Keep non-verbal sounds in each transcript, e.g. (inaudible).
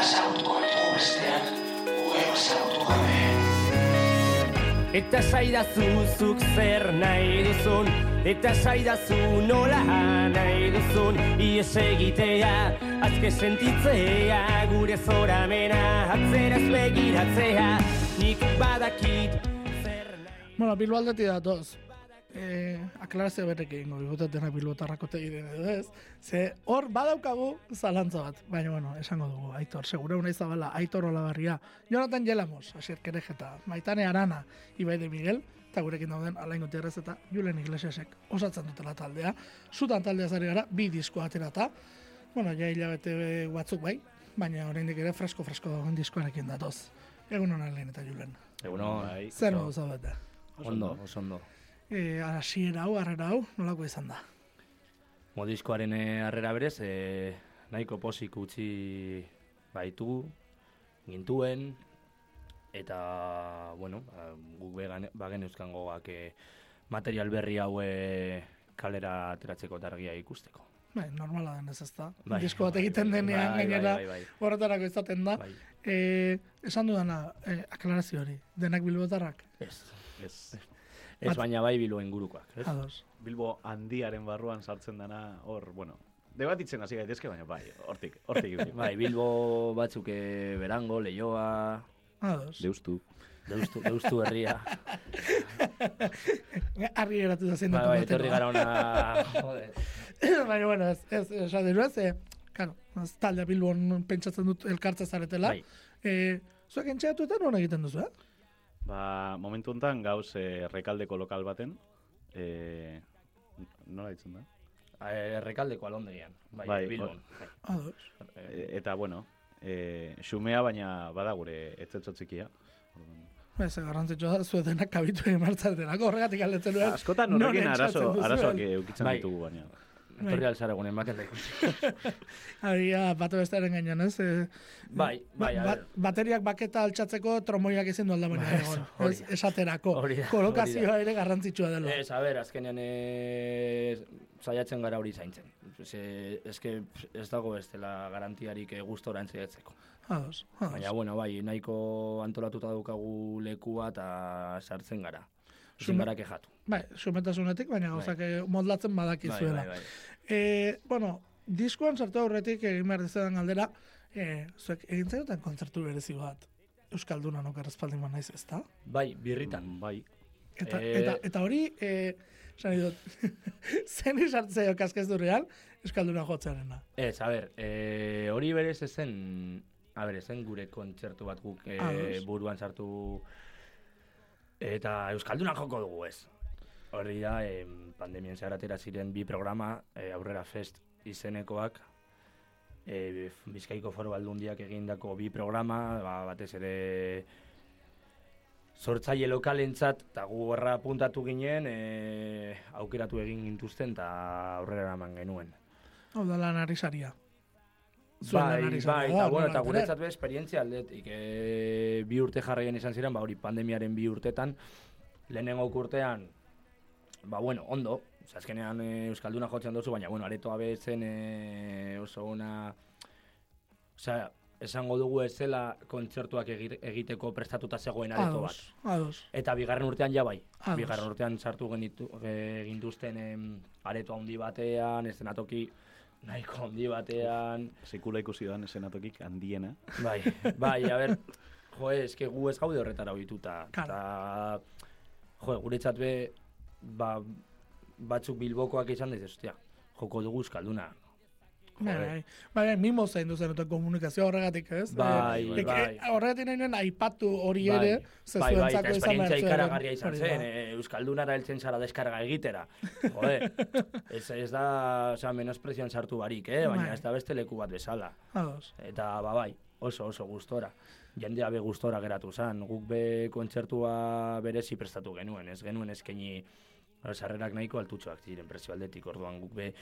Ezagutuko ditugu besteak, ugero ezagutu gabe. Eta saidazu zuk zer nahi duzun Eta saidazu nola nahi duzun Ies egitea, azke sentitzea Gure zoramena, atzeraz begiratzea Nik badakit Bueno, Bilbo aldetik datoz. Eh, aklarazio berrek egingo digute dena bilbotarrako tegiten edo ez. Ze hor badaukagu zalantza bat. Baina, bueno, esango dugu, Aitor, segura unai zabala, Aitor Olabarria, Jonathan Jelamos, Asier Kerejeta, Maitane Arana, Ibai de Miguel, eta gurekin dauden Alain Gutierrez eta Julen Iglesiasek osatzen dutela taldea. Zutan taldea zari gara, bi disko aterata. Bueno, ja hilabete batzuk bai, baina oraindik ere fresko-fresko dagoen diskoarekin datoz. Egun hona lehen eta Julen. Eguno, Zer modu zaudete? ondo, oso ondo. E, hasiera hau, harrera hau, nolako izan da? Modiskoaren eh, harrera berez, e, nahiko posik utzi baitu, gintuen, eta, bueno, ba, guk bagen euskan gogak e, material berri hau e, kalera ateratzeko targia ikusteko. Bai, normala denez ez da. Bai, Disko bat bai, egiten bai, denean, bai, gainera, bai, bai, horretarako izaten da. Bai. E, esan dudana, e, aklarazio hori, denak bilbotarrak, Ez, Ez. Ez baina bai biloen gurukoak, ez? ados. Bilbo handiaren barruan sartzen dana hor, bueno, debatitzen hasi gaitezke, baina bai, hortik, hortik. (laughs) Bai, Bilbo batzuk eh, berango, leioa, Ados. Deustu. deustu, deustu herria. (laughs) Argi geratu da zein bai, bai, etorri gara ona, (laughs) joder. (clears throat) Baina, bueno, ez, ez, esan dira, ze, karo, ez taldea Bilbon pentsatzen dut elkartza zaretela. Bai. E, zuek entxeatu eta non egiten duzu, eh? Ba, momentu honetan gauz eh, rekaldeko lokal baten, eh, nola ditzen da? Eh, Errekaldeko alondegian, bai, Bai, Bilbon. Bai. Ados. E, eta, bueno, eh, xumea baina bada gure etzetzo txikia. Orduan, Ez, garrantzitsua da, zuet denak kabitu egin martzatenako, horregatik aldetzen duen. Askotan horrekin arazo, arazoak eukitzen Bai. ditugu baina. Etorri alzara egunen baten da ikusi. (laughs) Aria, batu bestearen gainean, ez? Bai, bai, ba, ver. bateriak baketa altxatzeko tromoiak ezin du aldabaina Bai, egon. (laughs) Ez, esaterako. Hori da, Kolokazioa hori ere garrantzitsua dela. Ez, a ber, azkenean ez, saiatzen gara hori zaintzen. Ze, eske ez dago ez dela garantiarik eh, gustora entzaiatzeko. Ados, ados. Baina, bueno, bai, nahiko antolatuta daukagu lekua eta sartzen gara. Sume- gara kejatu. Bai, sumetasunetik, baina gauzak eh, modlatzen badakizuela. bai, bai. E, bueno, diskoan sartu aurretik egin behar dizudan galdera, e, zuek egin zaioten kontzertu berezi bat. Euskalduna nok errespaldin naiz, ez da? Bai, birritan. Bai, Eta, Eh, eta, eta hori, e, esan dut, (laughs) zen izartzeo kaskez du real, Euskalduna jotzearena. Ez, a ber, e, hori berez ezen, a ber, ezen gure kontzertu bat guk e, buruan sartu eta Euskaldunan joko dugu ez. Hori da, e, pandemien zehar atera ziren bi programa, e, Aurrera Fest izenekoak, e, Bizkaiko Foro Aldundiak egindako bi programa, ba, batez ere sortzaile lokalentzat, eta gu horra puntatu ginen, e, aukeratu egin gintuzten, eta aurrera eraman genuen. Hau da lanari saria. Zuen Bai, bai, eta da, bueno, eta guretzat esperientzia aldetik, e, bi urte jarraien izan ziren, ba hori pandemiaren bi urtetan, lehenengo urtean, ba bueno, ondo, azkenean e, Euskalduna jotzen duzu, baina bueno, aretoa bezen e, oso ona, osea, esango dugu ez zela kontzertuak egiteko prestatuta zegoen areto bat. Ados. Eta bigarren urtean ja bai. Ados. Bigarren urtean sartu genitu e, gintuzten em, areto handi batean, eszenatoki nahiko handi batean. sekula ikusi doan esenatokik handiena. Bai, bai, a ber, jo, eske gu ez gaude horretara ohituta. Claro. Eta, jo, guretzat be, ba, batzuk bilbokoak izan diz, ostia, joko dugu euskalduna. Bai, bai, bai, bai, mimo zein duzen eta komunikazio horregatik, ez? Bai, Eh, bai. eh, Horregatik nahi nuen aipatu hori Bai, ere, bai, bai, zuentzako eta izan esperientzia behar ikaragarria izan zen, da. e, Euskaldunara heltzen zara deskarga egitera. Jode, (laughs) ez, ez da, osea, menosprezioan sartu barik, eh? baina Bai. ez da beste leku bat bezala. Ados. Eta, ba, bai, oso, oso gustora. Jendea be gustora geratu zen. Guk be kontzertua berezi prestatu genuen, ez genuen eskaini sarrerak nahiko altutxoak ziren prezio aldetik, orduan guk be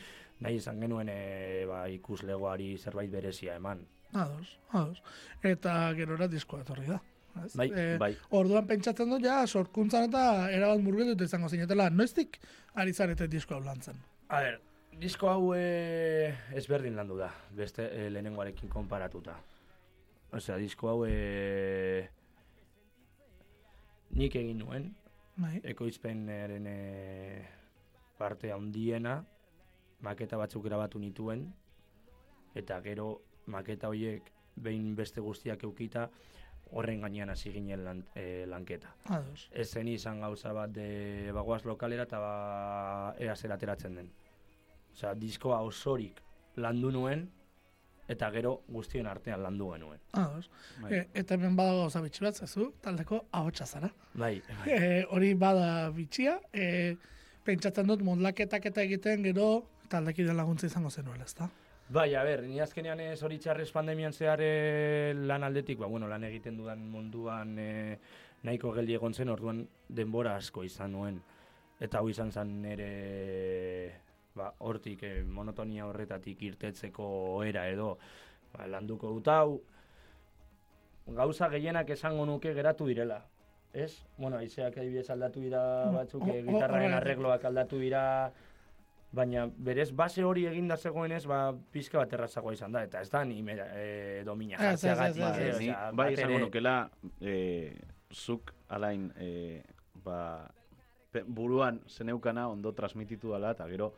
nahi izan genuen e, ba, ikuslegoari zerbait berezia eman. Ados, ados. Eta gerora diskoa etorri da. ez? Bai, Eh, bai. Orduan pentsatzen dut ja, sorkuntzan eta erabat murgilduta izango zinetela. Noiztik ari zarete diskoa lantzen? A ber, disko hau e, ezberdin landu da, beste e, lehenengoarekin konparatuta. Osea, disko hau e, nik egin nuen, Bai. ekoizpenaren e, parte handiena, maketa batzuk grabatu nituen, eta gero maketa horiek behin beste guztiak eukita, horren gainean hasi ginen lan, e, lanketa. Ados. Ez zen izan gauza bat de bagoaz lokalera eta ba, ea zer ateratzen den. Osea, diskoa osorik landu nuen, eta gero guztien artean landu genuen. Ados. Bai. E, eta hemen badago gauza bitxi bat, zezu, taldeko ahotsa zara. Bai, bai. E, hori bada bitxia, e, pentsatzen dut modlaketak eta egiten gero taldekide laguntza izango zenuela, ezta? Bai, a ber, ni azkenean ez hori txarrez pandemian zehar eh, lan aldetik, ba, bueno, lan egiten dudan munduan eh, nahiko geldi egon zen, orduan denbora asko izan nuen. Eta hau izan zen nire ba, hortik eh, monotonia horretatik irtetzeko era edo ba, landuko dut hau. Gauza gehienak esango nuke geratu direla. Ez? Bueno, aizeak adibidez aldatu dira batzuk, o- eh, o- gitarraren arregloak aldatu dira, baina berez base hori eginda zegoenez, ba, pizka bat errazagoa izan da, eta ez da ni mera, e, domina ez, jartzeagatik, ez, eh, bai esango ere- nukela, eh, zuk alain eh, ba, buruan zeneukana ondo transmititu dela, eta gero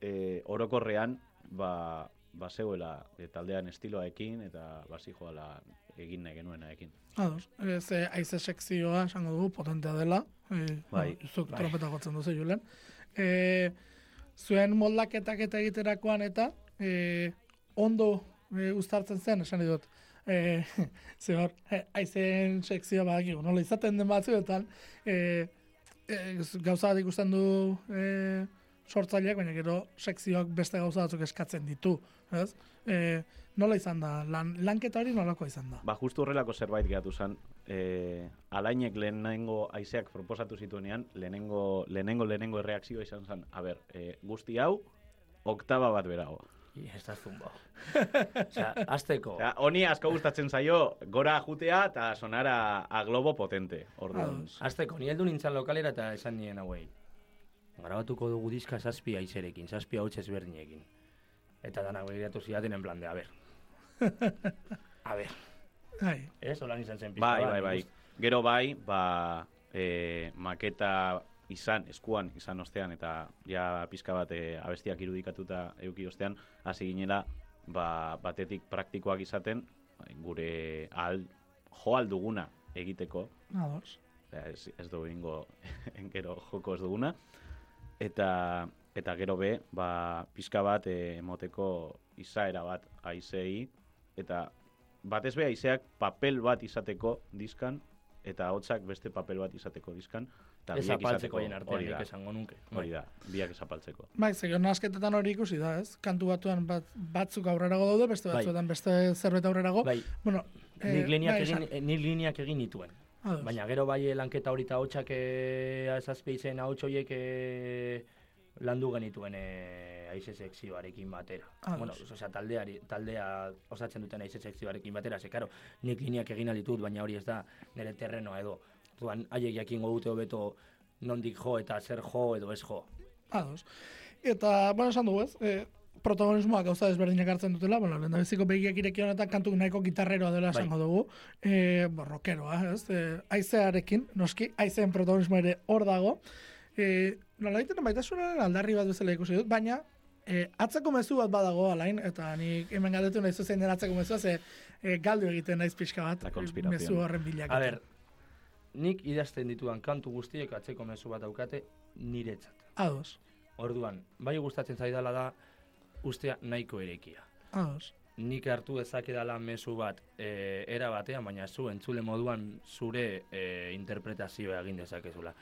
eh, orokorrean ba, ba zegoela eh, taldean estiloaekin eta basi joala egin nahi genuenaekin. Ados. Ez, e, aize sekzioa, esango dugu, potentea dela. E, Bai, zuk bai. trompeta jotzen duzu, Julen. E, zuen moldaketak eta egiterakoan eta e, ondo e, uztartzen zen, esan dut. E, (laughs) ze hor, e, aizen sekzioa badakigu, nola izaten den batzuetan, e, e, gauza bat ikusten du e, sortzaileak, baina gero sekzioak beste gauza batzuk eskatzen ditu, ez? E, nola izan da, lan, lanketa hori nolako izan da? Ba, justu horrelako zerbait gehatu zen, eh, alainek lehenengo aizeak proposatu zituenean, lehenengo, lehenengo, lehenengo erreakzioa izan zen, a ber, eh, guzti hau, oktaba bat berago. I, ez da zumba. (laughs) Osea, azteko, Osea, honi asko gustatzen zaio, gora jutea eta sonara a globo potente. Orduan, azteko, ni heldu nintzen lokalera eta esan nien hauei. Grabatuko dugu diska zazpi aizerekin, zazpi hau ezberdinekin. Eta danak begiratu zidaten en plan de, a ber. A ber, Bai, ez? Holan izan zen pizka bai, bai, bai. uste. Gero bai, ba, e, maketa izan, eskuan izan ostean, eta ja pizka bat e, abestiak irudikatuta euki ostean, hasi ginela, ba, batetik praktikoak izaten, bai, gure al, jo alduguna egiteko, ados. Osea, ez, ez dugu ingo (laughs) gero joko ez duguna. Eta, eta gero be, ba, pizka bat eh, emoteko izaera bat aizei, eta batez be aizeak papel bat izateko diskan, eta hotzak beste papel bat izateko diskan, eta Ez biak izateko hori da, esango nuke. hori da, biak ez apaltzeko. Bai, zegio nasketetan hori ikusi da, ez? Kantu batuan bat, batzuk aurrerago daude, beste Bai. batzuetan beste zerbait aurrerago. Bai, Bueno, eh, nik lineak, bai, egin, eh, nik lineak egin nituen. Ados. Baina gero bai eh, lanketa hori eta hotxak eh, zazpeitzen ahots horiek eh, landu genituen eh, aize sekzioarekin batera. Ados. Bueno, osea, taldeari, taldea osatzen duten aize sekzioarekin batera, ze karo, nik lineak egin ditut, baina hori ez da nire terrenoa edo. Duan, haiek jakingo dute hobeto nondik jo eta zer jo edo ez jo. Ados. Eta, bueno, esan dugu, ez? E, protagonismoak gauza desberdinak hartzen dutela, bueno, lehen beziko begiak ireki honetan kantu nahiko gitarreroa dela Bai. esango dugu. E, borrokeroa, ez? E, aizearekin, noski, aizeen protagonismo ere hor dago. E, nola egiten baitasunaren aldarri bat bezala ikusi dut, baina e, atzeko mezu bat badago alain, eta nik hemen galdetu nahi zuzen den atzeko mezua, ze e, galdu egiten naiz pixka bat, mezu horren bilak. A ber, nik idazten ditudan kantu guztiek atzeko mezu bat daukate niretzat. Ados, Orduan, bai gustatzen zaidala da ustea nahiko erekia. ados. Nik hartu dezakedala mezu bat e, era batean, baina zu entzule moduan zure e, interpretazioa egin dezakezula.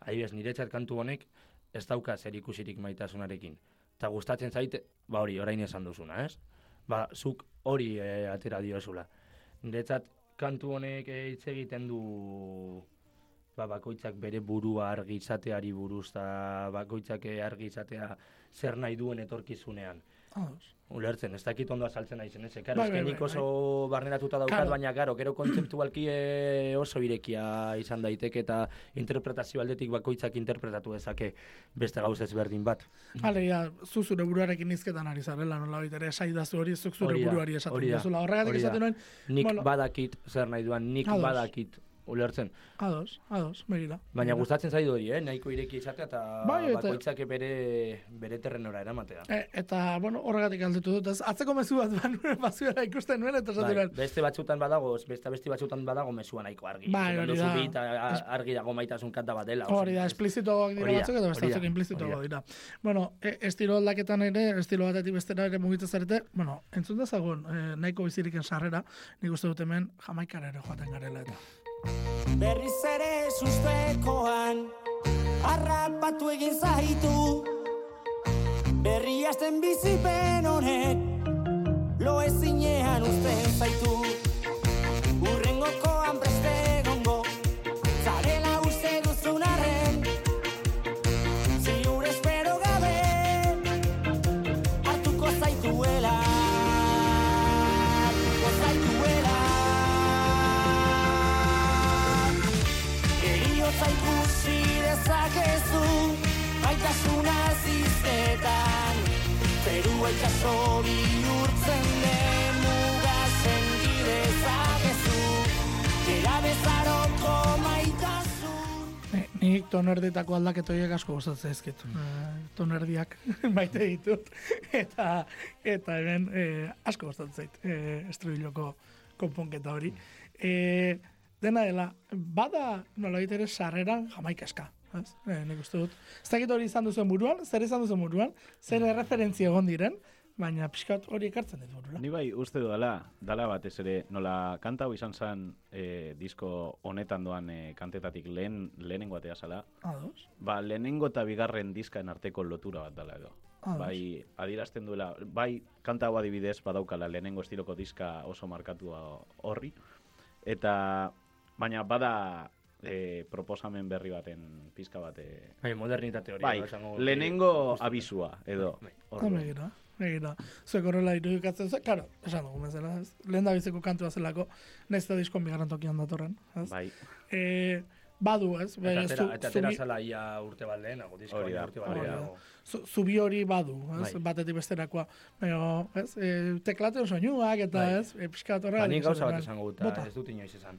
Adibidez, niretzat kantu honek ez dauka zer ikusirik maitasunarekin. Eta gustatzen zaite, ba hori, orain esan duzuna, ez? Ba, zuk hori e, atera diozula. Niretzat kantu honek hitz egiten du ba, bakoitzak bere burua argi izateari buruz, eta bakoitzak argi izatea zer nahi duen etorkizunean. Ados. Ulertzen, ez dakit ondo azaltzen naizen, ez? Karo, Bai, eske bai, nik bai, oso barneratuta daukat, Claro. baina, karo, gero kontzeptualki eh, oso irekia izan daiteke eta interpretazio aldetik bakoitzak interpretatu dezake beste gauza ezberdin bat. Alegia, zu zure buruarekin izketan ari zarela, nola ere esaidazu hori, zuk zure da, buruari esaten hori da. Horregatik hori da. esaten nuen, Nik Bueno. badakit zer nahi duan, nik Ados. badakit, ulertzen. ados, ados, begira. Baina gustatzen zaidu hori, eh? nahiko ireki izatea eta Bai, eta- bakoitzak bere, bere terrenora eramatea. E, eta, bueno, horregatik aldetu dut, ez, atzeko mezu bat (laughs) ban, bazuela ikusten nuen, eta esaten Bai, beste batzutan badago, beste beste batzutan badago mesua nahiko argi. Bai, hori da. eta argi dago maitasun kanta bat dela. hori da, esplizitoak dira batzuk, eta beste batzuk implizitoak dira. Bueno, e, estilo aldaketan ere, estilo batetik bestera ere mugitzen zarete, bueno, entzun dezagun, e, nahiko biziriken sarrera, nik uste dut hemen jamaikara ere joaten garela eta. Berriz ere sustekoan Arrapatu egin zaitu. Berri hasten bizipen honek Lo ezinean uzten zaitu. Urrengokoan preste Zerua itxaso bihurtzen den muga senti dezakezu Gera bezaroko maitasun Ni- Nik tonerdetako aldaketa horiek asko gustatzen zaizkit. Mm. tonerdiak (laughs) maite ditut eta eta hemen eh, asko gustatzen zait eh, estribiloko konponketa hori. Eh, dena dela, bada nolabait ere sarreran jamaika eska. Ez? Eh, nik uste dut. Ez dakit hori izan duzen buruan, zer izan duzen buruan, zer erreferentzia egon diren, baina pixkat hori ekartzen dit burura. Ni bai uste dudala, dala batez ere, nola kanta hau izan zen e, disko honetan doan e, kantetatik lehen, lehenengo atea zala, Ados. ba, lehenengo eta bigarren diskaen arteko lotura bat dala edo. Ados. Bai, adierazten duela, bai, kanta hau adibidez badaukala lehenengo estiloko diska oso markatua horri, eta baina bada e, proposamen berri baten pizka bat, e, Bai, modernitate hori. bai, edo esango- lehenengo abisua, edo. Bai. Orduan. begira, begira. Zuek horrela irudikatzen zu, claro, esan dugu bezala, ez? Lehen da biziko kantua zelako, nahiz eta diskon bigarren tokian datorren, ez? Bai, E, badu, ez? Eta Bere, atera, zu- eta atera zala ia urte bat lehenago, disko Hori urte bat lehenago. zu- zubi hori badu, ez? Bai. Batetik besterakoa. Baina, ez? E, teklaten soinuak eta, Bai. ez? E, pixkat horrela. Ba, nik gauza bat esango dut, eta ez dut inoiz esan.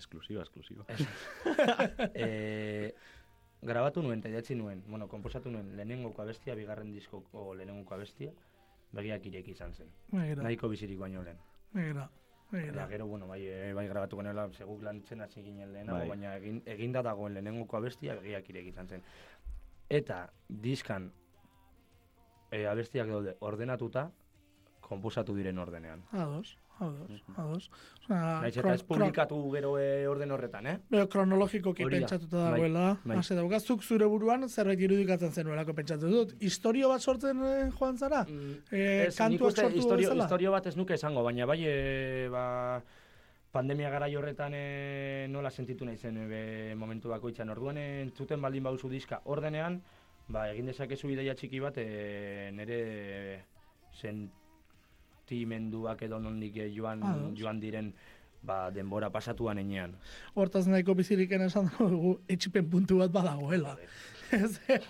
Esklusiba, esklusiba. (laughs) e, grabatu nuen, eta idatzi nuen, bueno, komposatu nuen lehenengoko abestia, bigarren diskoko lehenengoko abestia, begiak ireki izan zen. Begira, Nahiko bizirik baino lehen. begira, begira. Eta gero, bueno, bai, eh, bai grabatu genuela, seguk lantzen hasi ginen lehenago, Bai. baina egin, eginda dagoen lehenengoko abestia, begiak ireki izan zen. Eta diskan e, abestiak daude ordenatuta, komposatu diren ordenean. Ados, ados, ados. Osea, eta ez publikatu gero e, orden horretan, eh? Bero, kronologikoki pentsatuta bai, dagoela, bai. hase dauka, zuk zure buruan zerbait irudikatzen zenuelako pentsatu dut. Historio bat sortzen eh, joan zara? Eh, Ez, nik kantuak sortu historio, bezala? historio bat ez nuke esango, baina bai, e, ba, pandemia gara horretan e, nola sentitu nahi zen e, momentu bakoitzan. Orduan e, entzuten baldin bauzu diska ordenean, ba, egin dezakezu ideia txiki bat e, nire sentimenduak edo nondik e, joan, Ados. joan diren ba, denbora pasatuan enean. Hortaz nahiko biziriken esan dugu, etxipen puntu bat badagoela. (laughs) Ez, ez,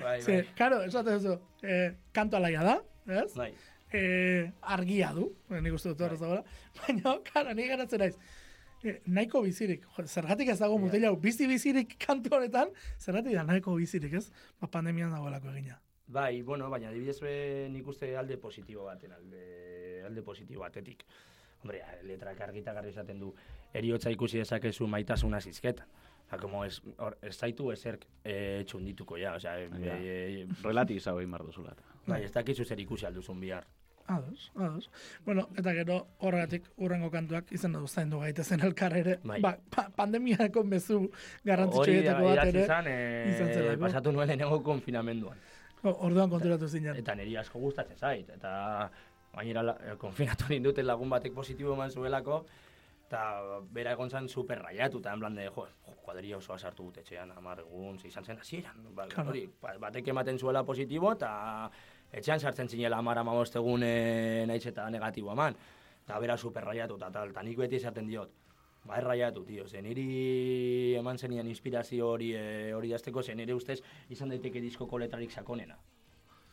Bai, ze, bai. karo, esaten duzu, eh, kantu alaia da, ez? Bai. Eh, argia du, eh, nik uste dut horrez dagoela, (laughs) baina, karo, nik geratzen naiz, eh, nahiko bizirik, jo, zergatik ez dago mutila hau, bizi bizirik kantu honetan, zergatik da nahiko bizirik, ez? Ba, pandemian dagoelako egina. Bai, bueno, baina adibidez nik uste alde positibo baten, alde, alde positibo batetik. Hombre, letrak argita garri esaten du, eriotza ikusi dezakezu maitasuna zizketan. Osa, como ez, hor, ez zaitu ezerk e, txundituko ja, osea, e, Ja. e, Relatiza hori marduzula. bai, ez dakizu zer ikusi alduzun bihar. Ados, ados. Bueno, eta gero horregatik urrengo kantuak izan du zaindu gaitezen elkar ere. Bai. Ba, pa, pandemiako mezu garrantzitsu Hori bat ere. izan, e, izan zelako. pasatu nuen lehenengo konfinamenduan. (laughs) Orduan konturatu zinen. Eta niri asko gustatzen zait, eta gainera eh, konfinatu ninduten lagun batek positibo eman zuelako, eta bera egon zen super raiatu, eta en plan de, jo, kuadria osoa sartu dut etxean, amar egun, izan zen hasieran, ba, Claro. hori, ba- batek ematen zuela positibo, eta etxean sartzen zinela amara amabost egun e, naiz eta negatibo eman. Eta bera super raiatu eta tal, eta nik beti esaten diot. Ba, erraiatu, tio, ze niri eman zenian inspirazio hori e, hori dazteko, ze nire ustez izan daiteke diskoko letrarik sakonena.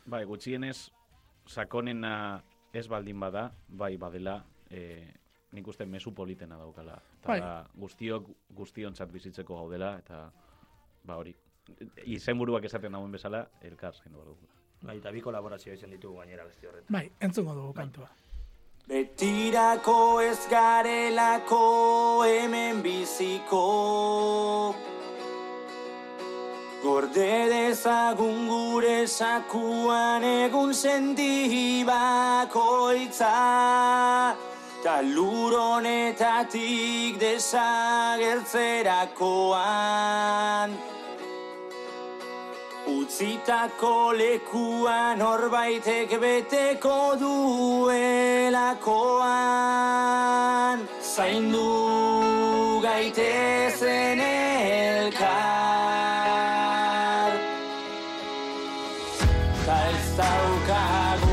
Bai, gutxienez, sakonena ez baldin bada, bai badela, e, nik uste mesu politena daukala. Eta Bai. guztiok guztiontzat bizitzeko gaudela, eta ba hori. Izenburuak esaten dauen bezala, elkar zaindu behar dugu. Bai, eta bi kolaborazio izan ditugu gainera beste horretan. Bai, entzungo dugu kantua. Betirako ez garelako hemen biziko. Gorde dezagun gure sakuan egun sendi bakoitza. Ta honetatik desagertzerakoan Utzitako lekuan horbaitek beteko duelakoan. Zaindu gaitezen elkar. Ta ez daukagu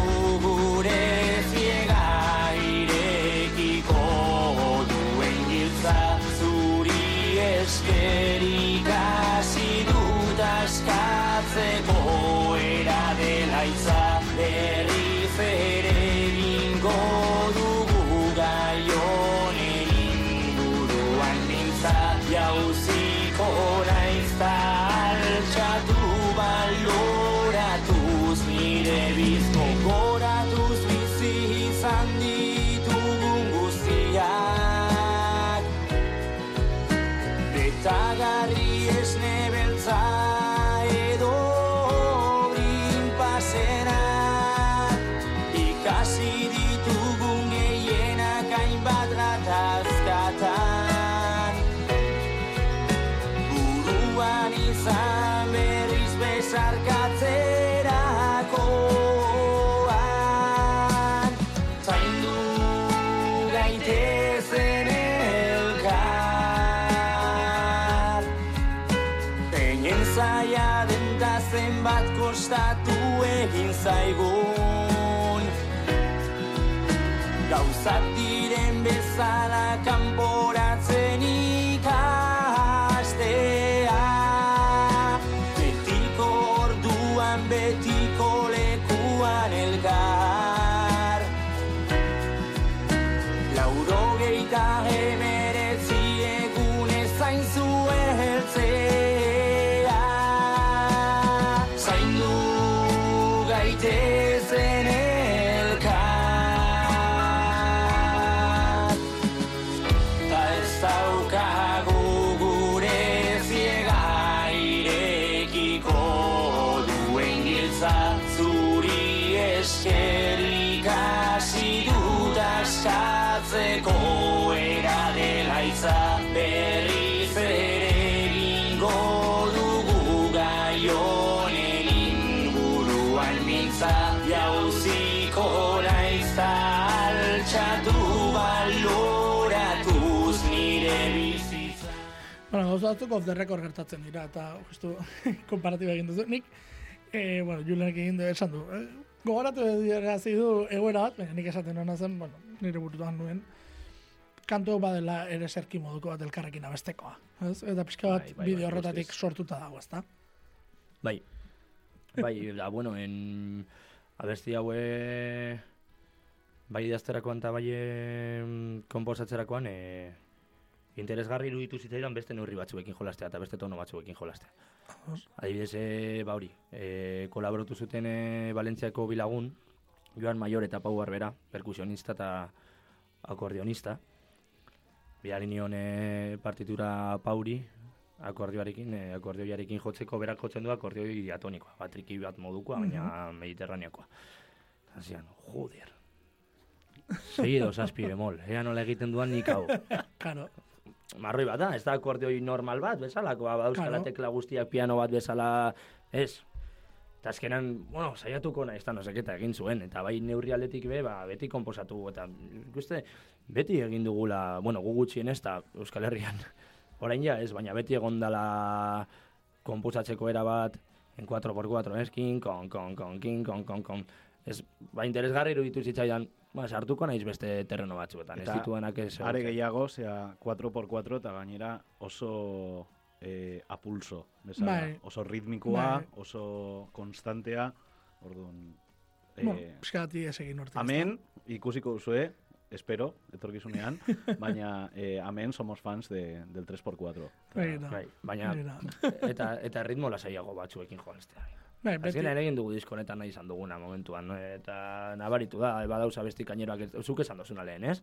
Laurogeita emeretzi batzuk off the record gertatzen dira, eta justu (laughs) komparatiba egin duzu. Nik, eh, bueno, Julenek egin du, esan du. Eh, gogoratu erazi du egoera bat, baina nik esaten hona zen, bueno, nire burutuan nuen, kantu badela ere zerki moduko bat elkarrekin abestekoa. Ez? Eta pixka bat Bai, bai, bideo bai, horretatik guztiz. sortuta dago, ezta? Bai. Bai, da, bueno, en abesti haue bai idazterakoan eta bai konposatzerakoan e, interesgarri iruditu zitzaidan beste neurri batzuekin jolastea eta beste tono batzuekin jolastea. Adibidez, e, ba hori, e, kolaboratu zuten e, Valentziako bilagun, Joan Maior eta Pau Barbera, perkusionista eta akordionista. Bidali nion e, partitura Pauri, akordioarekin, e, akordioarekin jotzeko berak jotzen du akordioi diatonikoa, batriki bat modukoa, baina mediterraneakoa. Eta zian, joder. Sei edo zazpi bemol, ea nola egiten duan nik hau. (laughs) Claro, Marroi bat da, ez da akordioi normal bat, bezalakoa, ba, euskara Claro. tekla guztiak piano bat bezala, ez. Eta azkenan, bueno, saiatuko nahi, ez da, noseketa egin zuen, eta bai neurri aldetik be, ba, beti konposatu, eta ikuste, beti egin dugula, bueno, gu gutxien ez da, Euskal Herrian, (laughs) orain ja ez, baina beti egon dala konposatzeko era bat, en 4x4, ez, kin, kon, kon, kon, kin, kon, kon, kon. Ez, ba, interesgarri iruditu zitzaidan, ba, sartuko naiz beste terreno batzuetan, ez Eta dituenak ez. Are gehiago, zea 4x4 eta gainera oso eh, apulso, bezala. Bai. Oso ritmikoa, Bai. oso konstantea, orduan... Eh, Bueno, pixkati ez egin urte. Amen, ikusiko duzue, espero, etorkizunean, (laughs) baina eh, amen somos fans de, del 3x4. Begira. Bai, baina, Begira. eta, eta ritmo lasaiago batzuekin joaztea. Bai, beti, Azkenean egin dugu disko honetan nahi izan duguna momentuan, no? eta nabaritu da, badauza besti kaineroak, ez- zuk esan dozuna lehen, ez?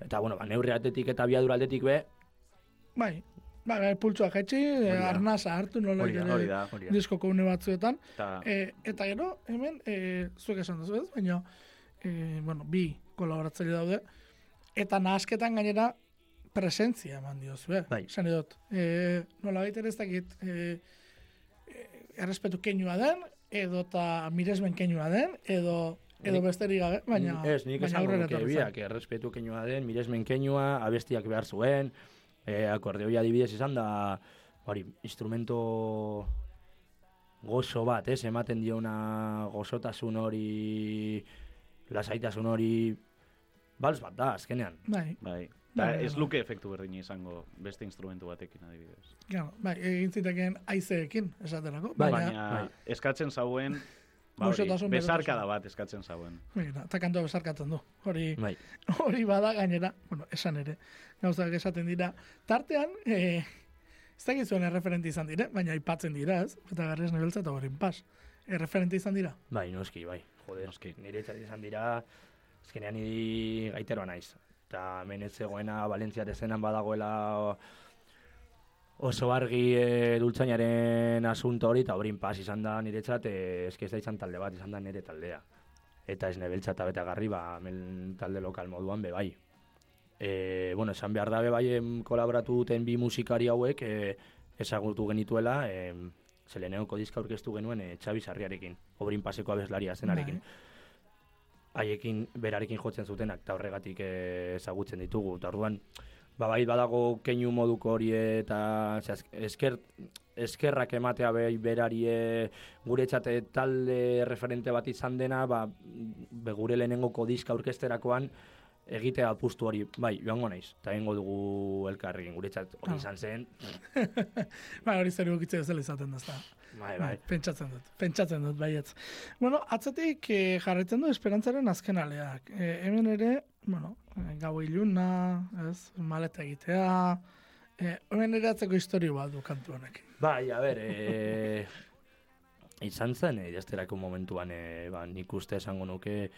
Eta, bueno, ba, neurri aldetik eta biadura aldetik be, bai, bai, bai, pultsoa jetxi, eh, arnasa hartu nola Hori da, ere Hori da, diskoko une batzuetan. eta E, eta gero, hemen, e, zuek esan duzu ez, baina, e, bueno, bi kolaboratzaile daude, eta nahasketan gainera presentzia eman diozu, eh? Bai. Esan dut, e, nola baita ere ez dakit, e, errespetu keinua den, edo eta miresmen keinua den, edo, edo besterik gabe, baina, ez, nik esango aurrera nuke biak, errespetu keinua den, miresmen keinua, abestiak behar zuen, e, akordeoia adibidez izan da, hori, instrumento gozo bat, ez, ematen diona gozotasun hori, lasaitasun hori, bals bat da, azkenean. Bai, bai, Bai, eta bai, ez bai. luke efektu berdina izango beste instrumentu batekin adibidez. claro, bai, egin zitekeen aizeekin, esaterako, Bai, baina, Baina bai. eskatzen zauen, ba, hori, berotasun. bat eskatzen zauen. Begira, eta kantua besarkatzen du. Hori, Bai. (laughs) hori bada gainera, bueno, esan ere, gauzak esaten dira. Tartean, e, ez dakit zuen erreferente izan dire, baina aipatzen dira, ez? Eta garrez nebeltza eta horin pas. Erreferente izan dira. Bai, noski, bai. Joder, Noski. niretzat izan dira, azkenean niri gaiteroa naiz. Eta hemen ez zegoena Valentziat ezenan badagoela oso argi e, dultzainaren asunto hori, eta horin pas izan da niretzat, e, eske ez da izan talde bat, izan da nire taldea. Eta ez nebeltza eta betagarri, ba, hemen talde lokal moduan be bai. E, bueno, esan behar da be bai kolaboratu duten bi musikari hauek e, ezagutu genituela, e, zeleneoko diska aurkeztu genuen e, Xabi Sarriarekin, obrin paseko abeslaria zenarekin. Haiekin berarekin jotzen zutenak, eta horregatik eh, ezagutzen ditugu. Eta orduan, ba, bai badago keinu moduko hori eta ze, azk- esker, eskerrak ematea bai berari eh, guretzat eh, talde referente bat izan dena, ba, be gure lehenengoko diska aurkesterakoan, egitea apustu hori, bai, joango naiz, eta egingo dugu elkarrekin, guretzat hori Ah. izan zen, (laughs) Bai, hori zer egokitze bezala izaten da, ezta. bai, Bai, (laughs) pentsatzen dut, pentsatzen dut, baietz. Bueno, atzetik eh, jarraitzen du esperantzaren azken aleak. Eh, hemen ere, bueno, eh, gau iluna, ez, maleta egitea, eh, hemen ere atzeko historio bat du kantu honek. Bai, a ber, e, (laughs) izan zen, e, jasterako momentuan, e, ba, nik uste esango nuke,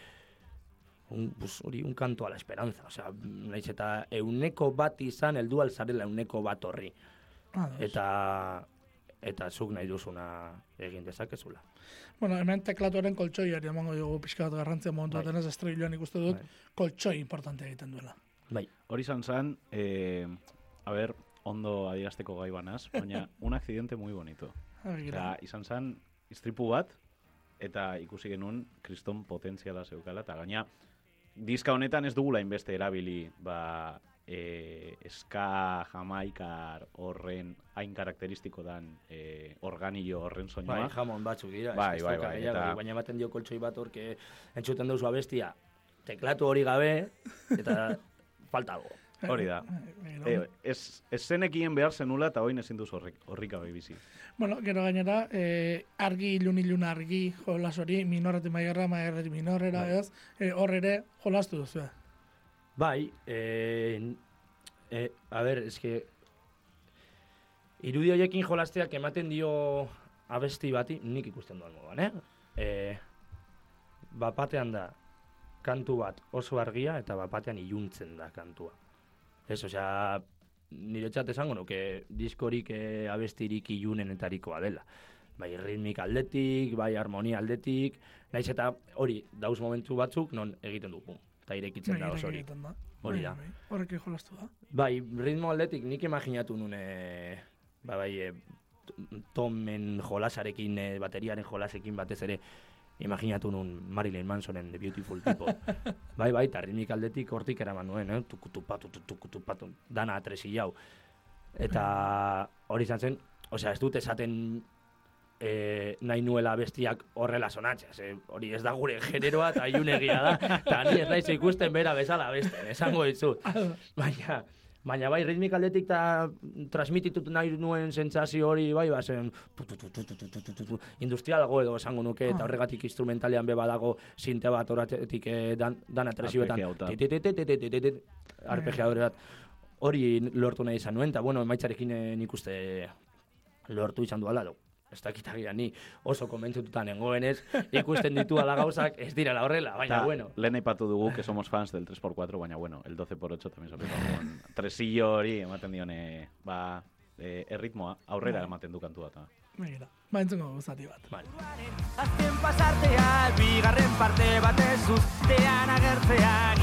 un, pues, hori, un canto a la esperanza, osea, naiz eta euneko bat izan, heldu alzarela euneko bat horri, Ados. eta eta zuk nahi duzuna egin dezakezula. Bueno, hemen teklatuaren koltsoiari emango dugu pixka bat garrantzia momentu Bai. ez estriloan ikuste dut, Bai. koltsoi importante egiten duela. Bai, Hori izan zen, eh, a ber, ondo adierazteko gai banaz, baina (laughs) un accidente muy bonito. Begira. Eta izan zen, istripu bat, eta ikusi genuen kriston potentziala zeukala, eta gaina, diska honetan ez dugula inbeste erabili, ba, e, eska jamaikar horren hain karakteristiko dan e, organillo horren soinua. bai, jamon batzuk dira, Bai, bai, bai, eta- baina ematen dio koltsoi bat horke entzuten duzu abestia, teklatu hori gabe, eta (laughs) falta algo. Hori da. E, ez, ez zenekien behar zenula eta hoin ezin duzu horrik, horrik bizi. Bueno, gero gainera, eh, argi, ilun, ilun argi, jolas hori, minorreti maigarra, maigarreti minorera, Bai. ez? Eh, hor ere, jolastu duzu. Bai, eh, eh, a ber, eske irudi horiekin jolasteak ematen dio abesti bati, nik ikusten duan moduan, eh? eh bapatean da kantu bat oso argia eta bapatean iluntzen da kantua. Ez, osea, niretzat esango nuke diskorik eh, abestirik ilunenetarikoa dela. Bai ritmik aldetik, bai harmonia aldetik, naiz eta hori dauz momentu batzuk non egiten du, pum, eta irekitzen da Bai, oso hori. da. Hori Bai, da. bai, Horrekin jolastu da. Bai, ritmo aldetik nik imaginatu nun, e, ba, bai, e, t- tomen jolasarekin, e, bateriaren jolasekin batez ere, imaginatu nun Marilyn Mansonen The Beautiful People. (laughs) bai, bai, eta ritmik aldetik hortik eraman nuen, eh? tukutupatu, tukutupatu, dana atresi jau. Eta hori izan zen, osea, ez dut esaten e, nahi nuela bestiak horrela sonatzea. Ze, hori ez da gure generoa eta iunegia da, eta ni ez naiz ikusten bera bezala beste, esango ditzu. (laughs) Baina, Baina bai, ritmik aldetik eta transmititut nahi nuen sentsazio hori, bai, ba, zen, industrial dago edo esango nuke, eta ah. horregatik instrumentalean beba dago zinte bat horatetik eh, dan, atresioetan. Arpegia horret. Hori lortu nahi izan nuen, eta bueno, maitzarekin eh, nik uste lortu izan duala, Ez dakit agian ni oso konbentzututa nengoenez, ikusten ditu ala gauzak ez direla horrela, baina Ta, bueno. Lehen aipatu dugu que somos fans del 3x4, baina bueno, el 12x8 también se aplica con tresillo hori ematen dione, ba, eh, erritmoa, aurrera ematen du kantua. Ta. Begira, ba entzungo zati bat. Vale. Azken pasartea, bigarren parte batez uztean agertzean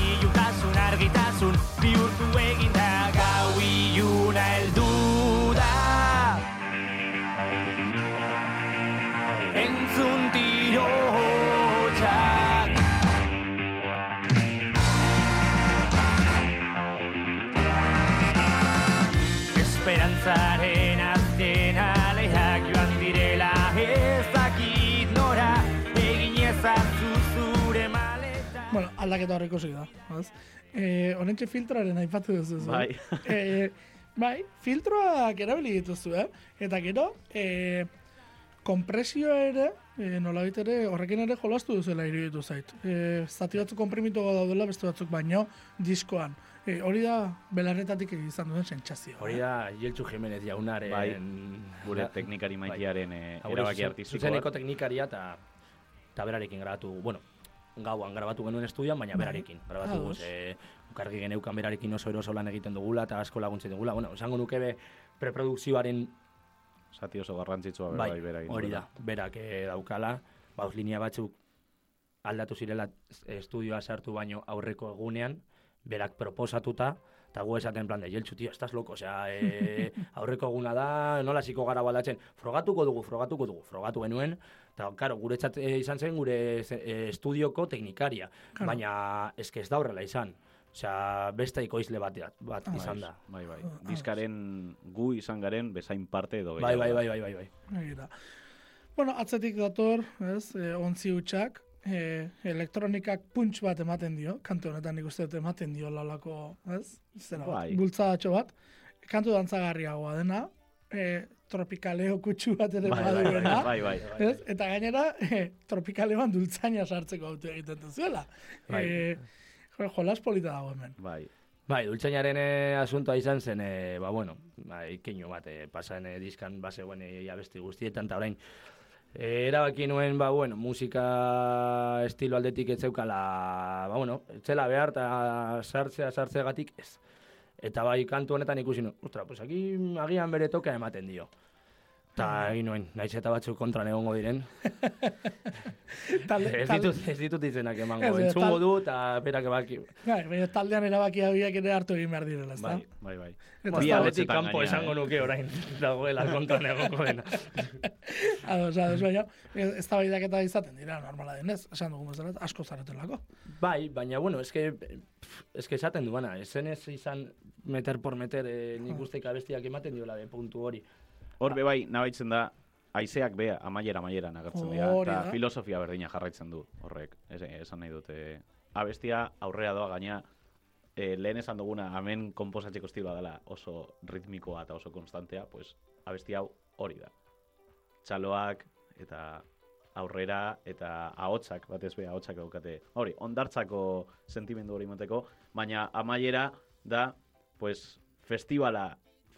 aldaketa horreko ikusi da, az? Eh, honentxe filtroaren aipatu duzu, zu. Bai. eh, bai, filtroak erabili dituzu, eh? Eta gero, eh, kompresio ere, eh, nolabait ere, horrekin ere jolastu duzuela iruditu zait. Eh, zati batzuk komprimitu daudela, beste batzuk baino, diskoan. Eh, hori da, belarretatik izan duen sentsazio. Hori da Jeltsu Jimenez jaunaren... Bai, Gure teknikari maitiaren eh, Hau erabaki artistiko Zuzeneko teknikaria eta eta berarekin grabatu, bueno, gauan grabatu genuen estudian, baina berarekin. Grabatu guz, e, ukargi geneukan berarekin oso eroso lan egiten dugula eta asko laguntzen dugula. Bueno, esango nuke be preprodukzioaren Zati oso garrantzitsua bera, bai, bai, bera hori da, berak eh, daukala, bauz linea batzuk aldatu zirela estudioa sartu baino aurreko egunean, berak proposatuta, eta gu esaten en plan de, jeltsu, tio, estás loco, osea, e, (laughs) aurreko eguna da, nola ziko gara baldatzen, frogatuko dugu, frogatuko dugu, frogatu genuen, eta, karo, guretzat eh, izan zen gure eh, estudioko teknikaria, Claro. baina eske ez da horrela izan, osea, beste ekoizle bat, bat izan da. Bai, bai. Diskaren gu izan garen bezain parte edo Bai, bai, bai, bai, bai, bai. Bueno, atzetik dator, ez, e, ontzi hutsak, e, elektronikak punts bat ematen dio, kantu honetan nik uste dut ematen dio lalako, ez? Zera, bat, Bai. bultzadatxo bat, kantu dantzagarriagoa dena, e, tropikaleo kutsu bat ere Bai, bai, baduena, bai, bai, bai. ez? Eta gainera, e, tropikaleoan dultzaina sartzeko auto egiten duzuela. Bai. E, jo, jolas polita dago hemen. Bai. Bai, dultzainaren eh, asuntoa izan zen, eh, ba, bueno, ba, ikeinu bat, eh, pasan eh, diskan bazegoen eh, abesti guztietan, eta orain, eh, erabaki nuen, ba, bueno, musika estilo aldetik ez zeukala, ba, bueno, etzela behar, eta sartzea, sartzeagatik ez. Eta bai, kantu honetan ikusi nuen, ostra, pues aquí agian bere toka ematen dio. Eta egin nuen, naiz eta batzuk kontran egongo diren. (laughs) Talde, ez, ditut, ez ditut izenak emango, Ez, entzungo tal- du, eta berak ebaki. Bai, baina taldean erabaki horiek ere hartu egin behar direla, ezta? Bai, bai, bai. Eta Bi ahotsetan kanpo esango eh? nuke orain (laughs) dagoela kontran egoko dena. (laughs) Ados, ados, baina, ez da eta izaten dira, normala denez, esan dugun bezala, asko zaretelako. Bai, baina bueno, eske, eske esaten duana, esen ez izan meter por meter, eh, nik usteik abestiak ematen diola de puntu hori. Hor be bai, nabaitzen da, haizeak bea, amaiera amaiera agertzen dira, eta filosofia berdina jarraitzen du horrek. Ez, esan nahi dute, abestia aurrera doa gaina, e, lehen esan duguna, hemen komposatzeko estiloa dela oso ritmikoa eta oso konstantea, pues abesti hau hori da. Txaloak eta aurrera eta ahotsak, batez be ahotsak daukate. Hori, ondartzako sentimendu hori moteko, baina amaiera da, pues, festivala,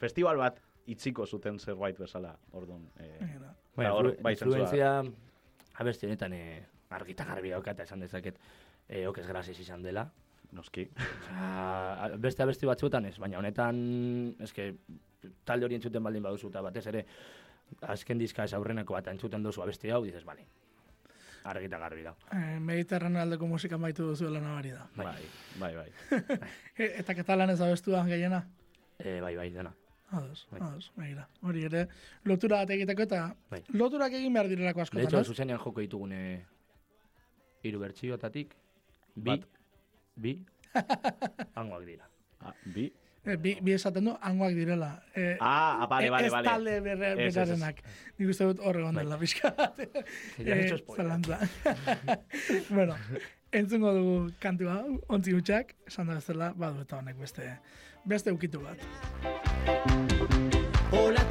festival bat itziko zuten zerbait bezala, orduan. Eh, Gainera. Bai, hor, influ- bai zentzua. influenzia abesti honetan eh, argita garbi daukata esan dezaket eh, okez grazes izan dela. noski. Osea, beste abesti batzuetan ez, baina honetan eske talde hori entzuten baldin baduzu eta batez ere azken diska ez aurreneko bat entzuten duzu abesti hau, dices, bale, argita garbi da. Eh, Mediterraneo aldeko musika maitu duzuela nabari da. Bai, bai, bai. (laughs) E, eta katalan ez abestuan gehiena? Eh, bai, bai, dena. Ados, Bai. ados, begira. Hori ere, lotura bat egiteko eta Bai. loturak egin behar direlako De askotan, hecho, ez? zuzenean joko ditugune hiru bertsiotatik, bi, Bat. bi, (laughs) hangoak dira. Ah, bi, Eh, bi, bi esaten du, hangoak direla. Eh, Ah, bale, bale, ez bale. talde berre, Ez, ez, ez. berarenak. Nik uste dut hor egon dela, pixka bat. (laughs) Hecho spoiler. zalantza. (laughs) bueno, entzungo dugu kantua, ontzi hutsak, esan da bezala, badu eta honek beste, beste ukitu bat. Olatu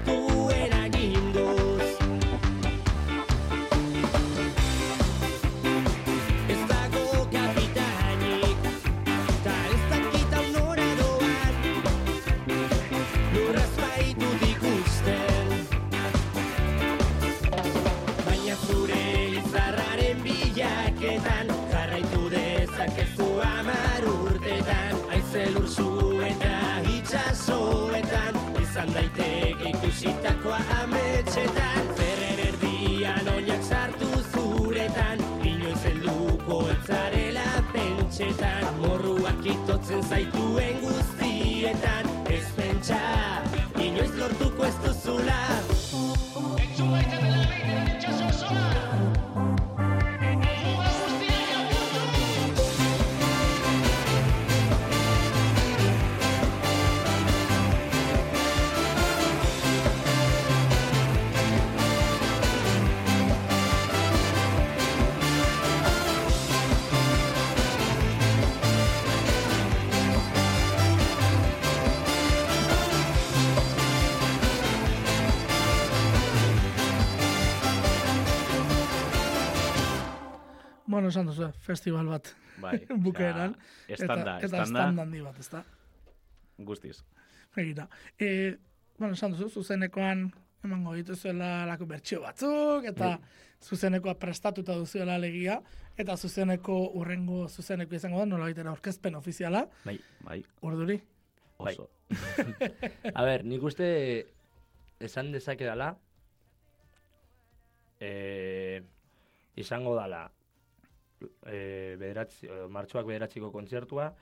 Izan daiteke ikusitakoa ametxetan Zerren erdian oinak sartu zuretan Inoiz helduko etzarela pentsetan. Morruak itotzen zaituen guztietan Bueno, esan duzu, festival bat Bai, (laughs) bukaeran. estanda, eta, eta estanda, stand handi bat, ezta? guztiz. Begira. E, bueno, esan duzu, zuzenekoan emango dituzuela lako bertxio batzuk, eta zuzenekoa prestatuta duzuela legia, eta zuzeneko urrengo zuzeneko izango da, nola baitera orkezpen ofiziala, Bai. Bai, urduri. oso. (laughs) A ber, nik uste esan dezake dala, eh, izango dala, eh, bederatzi, eh, martxoak bederatziko kontzertua,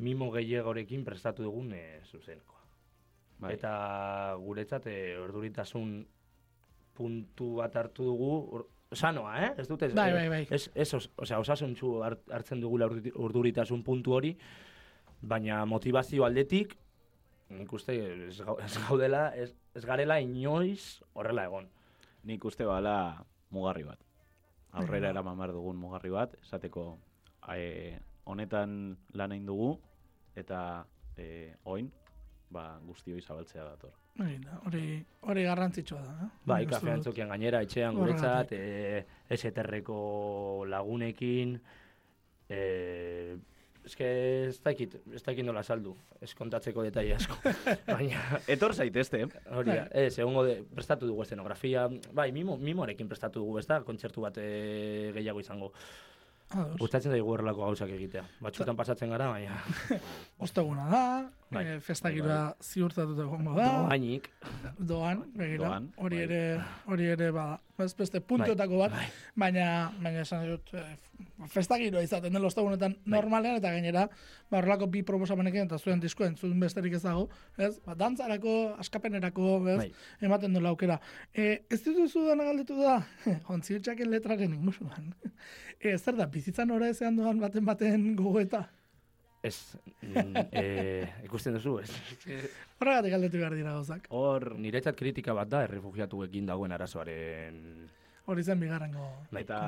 mimo gehiagorekin prestatu dugun eh, zuzenekoa. Bai. Eta guretzat eh, orduritasun puntu bat hartu dugu, ur- sanoa, eh? Ez dute, Bai, bai, bai. Ez, ez os, osea, osasuntxu hart- hartzen dugula urdi- urduritasun puntu hori, baina motivazio aldetik, nik uste ez gaudela, ez, ez garela inoiz horrela egon. Nik uste bala mugarri bat. Aurrera Bai. eraman behar dugun mugarri bat, esateko e, honetan lan egin dugu, eta e, oin, ba, guztioi zabaltzea dator. Begira, Hori, hori garrantzitsua da. Eh? Bai, kafe antzokian gainera, etxean guretzat, e, eseterreko lagunekin, e, eske ez dakit, ez dakit nola saldu, ez kontatzeko detaile asko. (laughs) Baina, Etor zaitezte, hori da, Bai. ez, egongo de, prestatu dugu eszenografia, bai, mimo, mimorekin prestatu dugu, ez da, kontzertu bat e, gehiago izango. Gustatzen zaigu horrelako gauzak egitea. Batzutan pasatzen gara, baina (laughs) Osteguna da, Bai. eh, festa giroa ziurtatuta egongo da. doainik. doan, begira, hori bai. ere, hori ere bada. Ez beste puntuetako bat, bai. baina, baina esan dut, eh, festa giroa izaten den ostegunetan normalean, eta gainera, ba, horrelako bi proposamenekin, eta zuen disko entzun besterik ez dago, ez? Ba, dantzarako, askapenerako, ez? Bai. Ematen duela aukera. E, ez dituzu dana galdetu da, (laughs) ontzi hutsaken letraren inguruan. (laughs) E, zer da, bizitzan ora ezean doan baten baten gogoeta? Ez, mm, (laughs) e, ikusten duzu, ez. (laughs) Horregatik galdetu behar dira gauzak. hor, Niretzat kritika bat da, errefugiatuekin dagoen arazoaren... Hori zen bigarrengo eta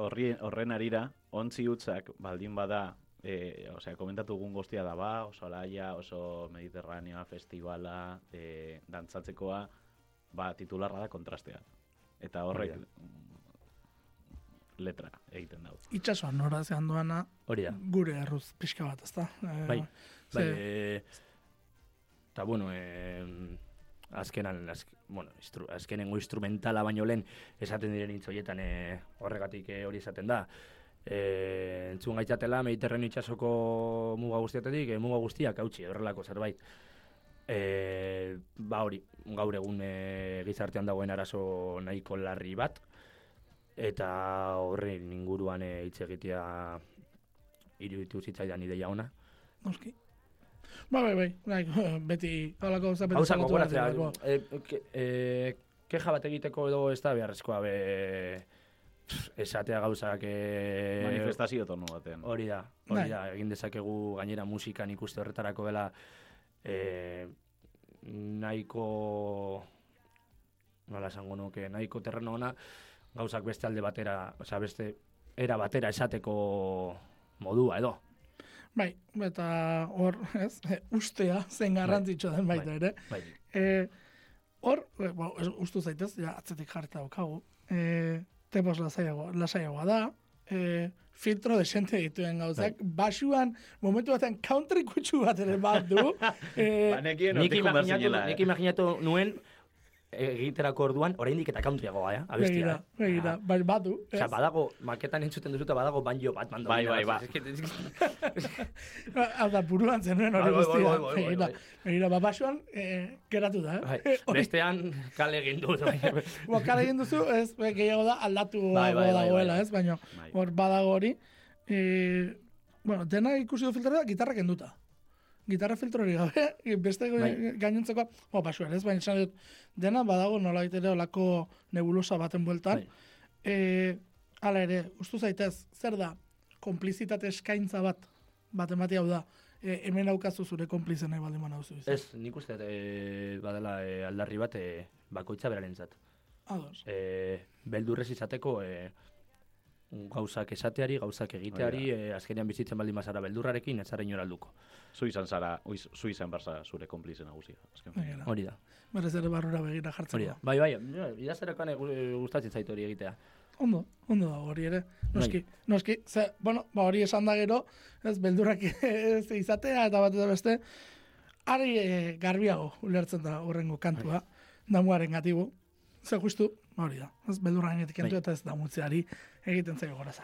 horri, horren arira, ontzi hutzak baldin bada, e, osea, komentatu dugun guztia da ba, oso alaia, oso mediterraneoa, festivala, e, dantzatzekoa, ba, titularra da kontrastea. Eta horrek letra egiten dau. Itxasoan nora zean doana, Hori da. gure erruz pixka bat, ezta? Eh, Bai, bai, e, eta bueno, e, azkenan, azk, bueno, instru, azkenengo instrumentala baino lehen esaten diren hitzoietan e, horregatik e, hori esaten da. E, entzun gaitzatela Mediterraneo itxasoko muga guztiatetik, e, muga guztiak hautsi, horrelako zerbait. E, ba hori, gaur egun e, gizartean dagoen arazo nahiko larri bat, eta horren inguruan e, hitz egitea iruditu zitzaidan ideia ona. Noski. Bai, bai, bai, bai, (laughs) beti halako gauza beti direlako. e, ke, e, keja bat egiteko edo ez da beharrezkoa be, esatea gauzak e, Manifestazio tonu baten. hori da, hori Bai. da, egin dezakegu gainera musikan ikuste horretarako dela e, nahiko nola esango nuke, nahiko terreno ona gauzak beste alde batera, osea beste era batera esateko modua edo. Bai, eta hor, ez, ustea zen garrantzitsua den baita Bai. ere. Bai. E, hor, e, ba, ez- ustu zaitez, ja, atzetik jarrita daukagu. E, tepos lasaiagoa, lasaiagoa da, e, filtro desente dituen gauzak, basuan, momentu batean country kutsu bat ere bat du. (laughs) e, Ba, nekien Nik imaginatu, nik eh? imaginatu nuen egiterako orduan oraindik eta countryagoa, eh? Abestia. begira, eh? bai, badu. Osea, badago, maketan entzuten duzuta badago banjo bat mando. Bai, bai, ba. (laughs) Hau da, buruan zenuen hori Bai, bai, guztia. bai, bai, bai, Begira, bai. begira, ba, basuan, e, geratu da, Bai, eh? (laughs) Hori- bestean kale egin dut. bai. (laughs) Bokara egin duzu, ez, gehiago da, aldatu Bai, bai, bai, dagoela, bai. ez, baina Bai. hor badago hori. E, bueno, dena ikusi du filtroa, gitarra kenduta. Gitarra filtro hori gabe, (laughs) beste Bai. gainontzeko, bo, basuan, ez, baina esan dut, dena badago nola ere olako nebulosa baten bueltan. Bai. E, hala ere, ustu zaitez, zer da, konplizitate eskaintza bat, bat emati hau da, e, hemen aukazu zure konplize nahi baldin manauzu. Ez, nik uste e, badela e, aldarri bat e, bakoitza berarentzat. Ados. E, beldurrez izateko e, gauzak esateari, gauzak egiteari, e, azkenean bizitzen baldin bazara beldurrarekin, ez zara inora helduko. Zu izan zara, uiz- zu izan barza zure konplize nagusia. Hori da, Berez ere barrura begira jartzeko. hori da. Bai, bai, ja, idazterakoan e, gustatzen zait hori egitea. Ondo, ondo dago hori ere. Noski, noski, ze, bueno, ba hori esan da gero, ez, beldurrak (laughs) ez izatea eta bat eta beste, ari e, garbiago ulertzen da horrengo kantua, damuaren gatibu. Ze justu, hori da, ez, beldurraren etik kentu Bai. eta ez damutzeari egiten zaio gora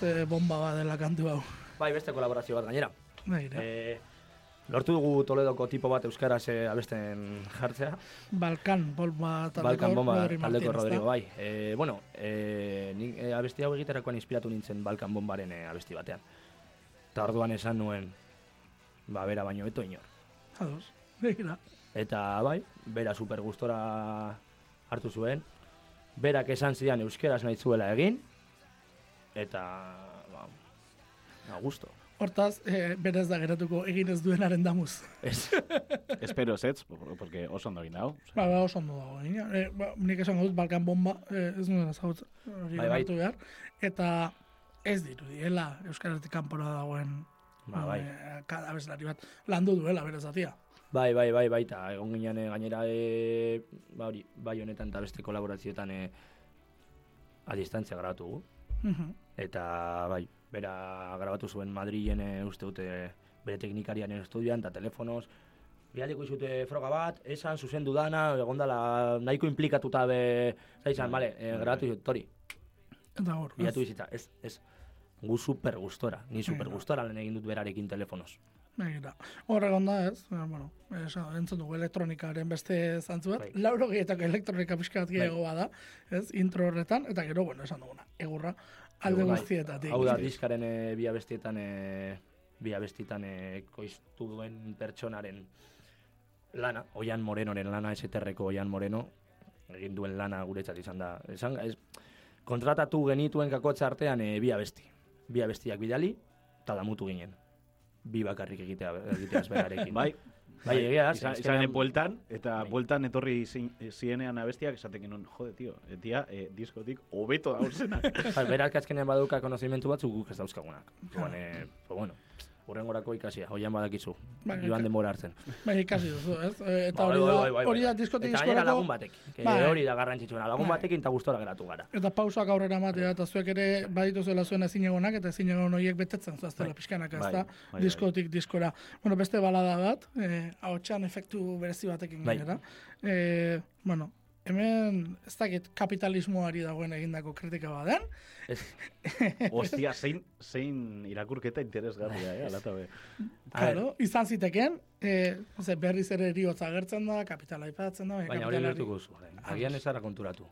esan duzu ez, e, bomba bat dela kantu hau. Bai, beste kolaborazio bat gainera. Begira. E, lortu dugu Toledoko tipo bat euskaraz e, abesten jartzea. Balkan bomba taldeko Balkan Bomba taldeko Rodrigo, bai. E, bueno, e, nik e, abesti hau egiterakoan inspiratu nintzen Balkan Bombaren e, abesti batean. Eta orduan esan nuen, ba, bera baino eto inor. Ados. Begira. Eta bai, bera super gustora hartu zuen. Berak esan zidan euskeraz nahi zuela egin. Eta, ba, a gusto. Hortaz, e, berez da geratuko egin ez duenaren damuz. Ez, (laughs) Espero zetz, porque oso ondo egin hau. Ba, ba, oso ondo dago. E, ba, nik esango dut, Balkan bomba, e, ez nuen hori Bai, bai. behar. Eta ez dirudiela Euskaratik kanpora dagoen Ba, bai. e, ka- abeslari bat landu duela bere zatia. bai, bai, bai, bai, eta egon ginen eh, gainera, e, ba hori, bai honetan eta beste kolaborazioetan e, a distantzia grabatu gu. Mhm. Eta bai, bera grabatu zuen Madrilen e, uste dute bere teknikariaren estudioan eta telefonoz. Bialiko izute froga bat, esan zuzendu dana, egondala nahiko implikatuta be, zaizan, bale, e, grabatu izut, tori, Eta hor, bilatu bizitza, ez, ez, gu super gustora, ni super Venga. gustora lan egin dut berarekin telefonoz. Begira. Hor egon da ez, eh, bueno, esan, entzun dugu elektronikaren beste zantzu bat, Bai. lauro gehietako elektronika pixka bat gehiago bada, ez, intro horretan, eta gero, bueno, esan duguna, egurra, alde guztietatik. Hau da, diskaren e, bi abestietan, e, bi abestietan e, koiztu duen pertsonaren lana, Oian Morenoren lana, eseterreko Oian Moreno, egin duen lana guretzat izan da. Esan, ez, kontratatu genituen kakotza artean e, bi abesti. Bi abestiak bidali, eta damutu ginen. Bi bakarrik egitea, egiteaz berarekin. (laughs) Bai, bai, egia da, izan, bueltan, eta Bai. bueltan etorri zienean abestiak esaten genuen, jode, tio, etia, e, diskotik hobeto dauzena. Bai, berak azkenean baduka konozimentu batzuk guk ez dauzkagunak. Orduan, eh, pues bueno, urrengorako ikasia, hoian badakizu, Bai, joan denbora hartzen. Bai, ikasi duzu, ez? Eta Bai, hori bai, da, bai, bai, hori da bai. diskotik Eta gainera lagun Bai. hori da garrantzitsuena, lagun batekin eta gustora geratu gara. eta pausak aurrera ematea, eta zuek ere badituzuela zuen ezinegonak, eta ezinegon horiek betetzen zuaztela pixkanaka, ez da, diskotik diskora. Bueno, beste balada bat, eh, ahotsan efektu berezi batekin gainera. Eh, bueno, hemen ez dakit kapitalismoari dagoen egindako kritika baden, Ez, Ostia, zein, zein irakurketa interesgarria, eh, alata be. (laughs) Claro, izan ziteken, eh, ze berriz ere eriotza agertzen da, kapitala aipatzen da, baina hori kapitalari- lertuko zu, agian ez zara konturatu.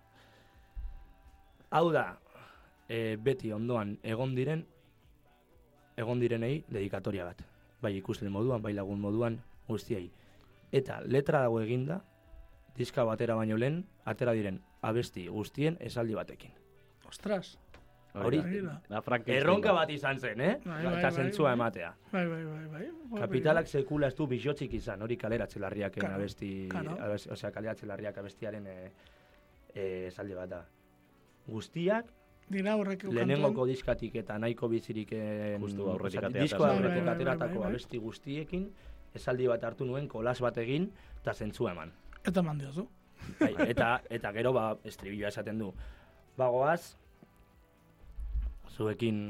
Hau da, e, beti ondoan egon diren, egon direnei dedikatoria bat. Bai ikusle moduan, bai lagun moduan, guztiei. Eta letra dago eginda, diska batera baino lehen, atera diren abesti guztien esaldi batekin. Ostras, Hori, da. Erronka bat. izan zen, eh? Bai, Ba, bai, eta bai, zentzua ematea. bai, bai, bai, bai. Kapitalak sekula ez du bisotzik izan, hori kaleratze larriaken Claro, abesti, claro. abesti osea, kaleratze larriak abestiaren e, e, esaldi bat da. Guztiak, dira horrek lehenengoko diskatik eta nahiko bizirik Justu aurretik ateratako. disko aurretik ateratako abesti guztiekin, esaldi bat hartu nuen, kolas bat egin, eta zentzua eman. Eta mandiozu. Bai, eta, eta gero, ba, estribilloa esaten du. Bagoaz, zuekin...